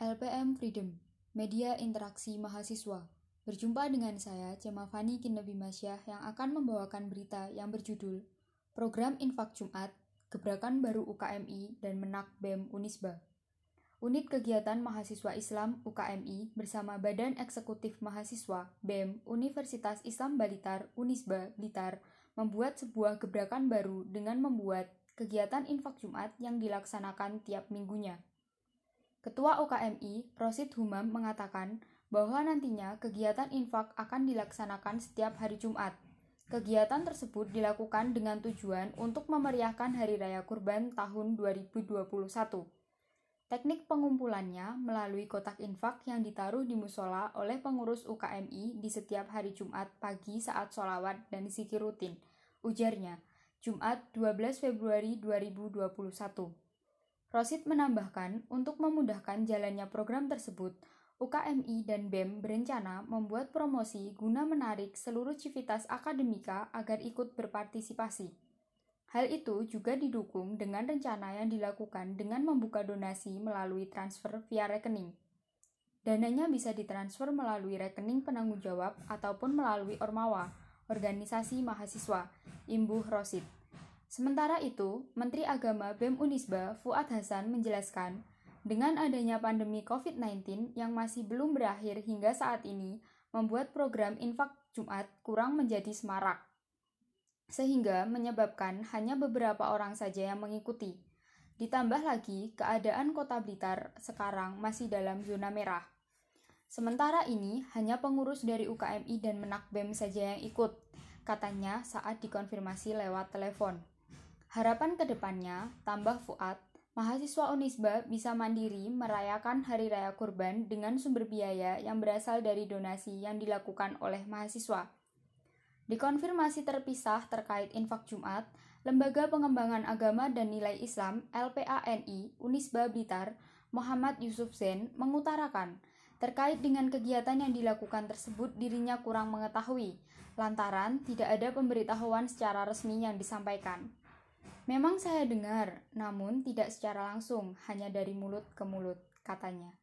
LPM Freedom, Media Interaksi Mahasiswa. Berjumpa dengan saya, Cema Fani Kinebi Masyah, yang akan membawakan berita yang berjudul Program Infak Jumat, Gebrakan Baru UKMI, dan Menak BEM Unisba. Unit Kegiatan Mahasiswa Islam UKMI bersama Badan Eksekutif Mahasiswa BEM Universitas Islam Balitar Unisba Blitar membuat sebuah gebrakan baru dengan membuat kegiatan infak Jumat yang dilaksanakan tiap minggunya. Ketua UKMI, Rosid Humam, mengatakan bahwa nantinya kegiatan infak akan dilaksanakan setiap hari Jumat. Kegiatan tersebut dilakukan dengan tujuan untuk memeriahkan Hari Raya Kurban tahun 2021. Teknik pengumpulannya melalui kotak infak yang ditaruh di musola oleh pengurus UKMI di setiap hari Jumat pagi saat sholawat dan zikir rutin. Ujarnya, Jumat 12 Februari 2021. Rosid menambahkan, untuk memudahkan jalannya program tersebut, UKMI dan BEM berencana membuat promosi guna menarik seluruh civitas akademika agar ikut berpartisipasi. Hal itu juga didukung dengan rencana yang dilakukan dengan membuka donasi melalui transfer via rekening. Dananya bisa ditransfer melalui rekening penanggung jawab ataupun melalui Ormawa, organisasi mahasiswa, Imbuh Rosid. Sementara itu, Menteri Agama BEM Unisba Fuad Hasan menjelaskan, dengan adanya pandemi COVID-19 yang masih belum berakhir hingga saat ini, membuat program infak Jumat kurang menjadi semarak sehingga menyebabkan hanya beberapa orang saja yang mengikuti. Ditambah lagi, keadaan kota Blitar sekarang masih dalam zona merah. Sementara ini, hanya pengurus dari UKMI dan Menak BEM saja yang ikut, katanya saat dikonfirmasi lewat telepon. Harapan ke depannya, tambah Fuad, mahasiswa Unisba bisa mandiri merayakan Hari Raya Kurban dengan sumber biaya yang berasal dari donasi yang dilakukan oleh mahasiswa. Dikonfirmasi terpisah terkait infak Jumat, Lembaga Pengembangan Agama dan Nilai Islam LPANI Unisba Blitar Muhammad Yusuf Zain mengutarakan terkait dengan kegiatan yang dilakukan tersebut dirinya kurang mengetahui lantaran tidak ada pemberitahuan secara resmi yang disampaikan. Memang saya dengar, namun tidak secara langsung, hanya dari mulut ke mulut, katanya.